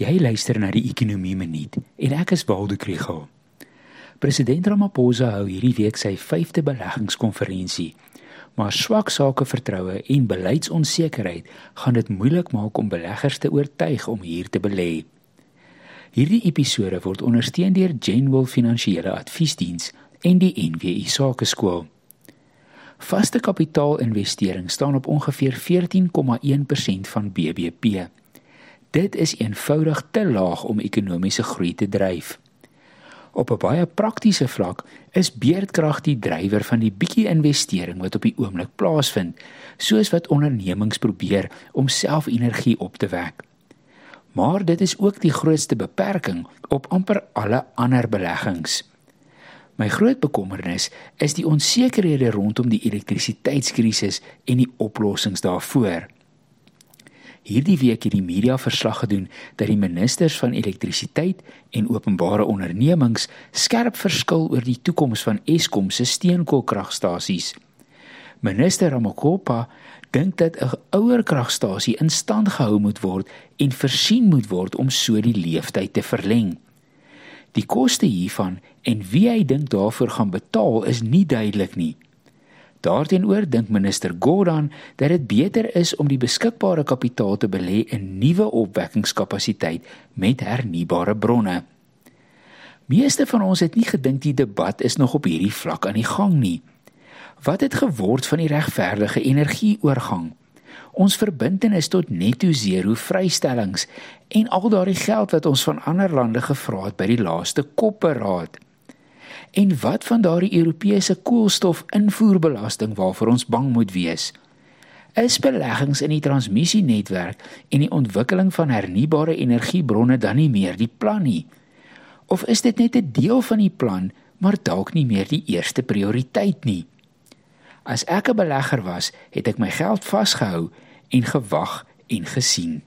Jy luister na die Ekonomie Minuut en ek is Waldo Krugel. President Ramaphosa hou hierdie week sy 5de beleggingskonferensie. Maar swak sakevertroue en beleidsonsekerheid gaan dit moeilik maak om beleggers te oortuig om hier te belê. Hierdie episode word ondersteun deur Genwell Finansiële Adviesdiens en die NWI Sakeskool. Vaste kapitaalinvestering staan op ongeveer 14,1% van BBP. Dit is eenvoudig te laag om ekonomiese groei te dryf. Op 'n baie praktiese vlak is beerdkrag die drywer van die bietjie investering wat op die oomblik plaasvind, soos wat ondernemings probeer om self energie op te wek. Maar dit is ook die grootste beperking op amper alle ander beleggings. My groot bekommernis is die onsekerhede rondom die elektrisiteitskrisis en die oplossings daarvoor. Hierdie week het die media verslag gedoen dat die ministers van elektrisiteit en openbare ondernemings skerp verskil oor die toekoms van Eskom se steenkoolkragstasies. Minister Ramokopa dink dat 'n ouer kragstasie in stand gehou moet word en versien moet word om so die lewensduur te verleng. Die koste hiervan en wie hy dink daarvoor gaan betaal is nie duidelik nie. Daarteenoor dink minister Gordhan dat dit beter is om die beskikbare kapitaal te belê in nuwe opwekkingskapasiteit met hernubare bronne. Meeste van ons het nie gedink die debat is nog op hierdie vlak aan die gang nie. Wat het geword van die regverdige energieoorgang? Ons verbintenis tot netto zero vrystellings en al daardie geld wat ons van ander lande gevra het by die laaste kopperaad. En wat van daardie Europese koolstofinvoerbelasting waarvoor ons bang moet wees? Is beleggings in die transmissienetwerk en die ontwikkeling van hernubare energiebronne dan nie meer die plan nie? Of is dit net 'n deel van die plan, maar dalk nie meer die eerste prioriteit nie? As ek 'n belegger was, het ek my geld vasgehou en gewag en gesien.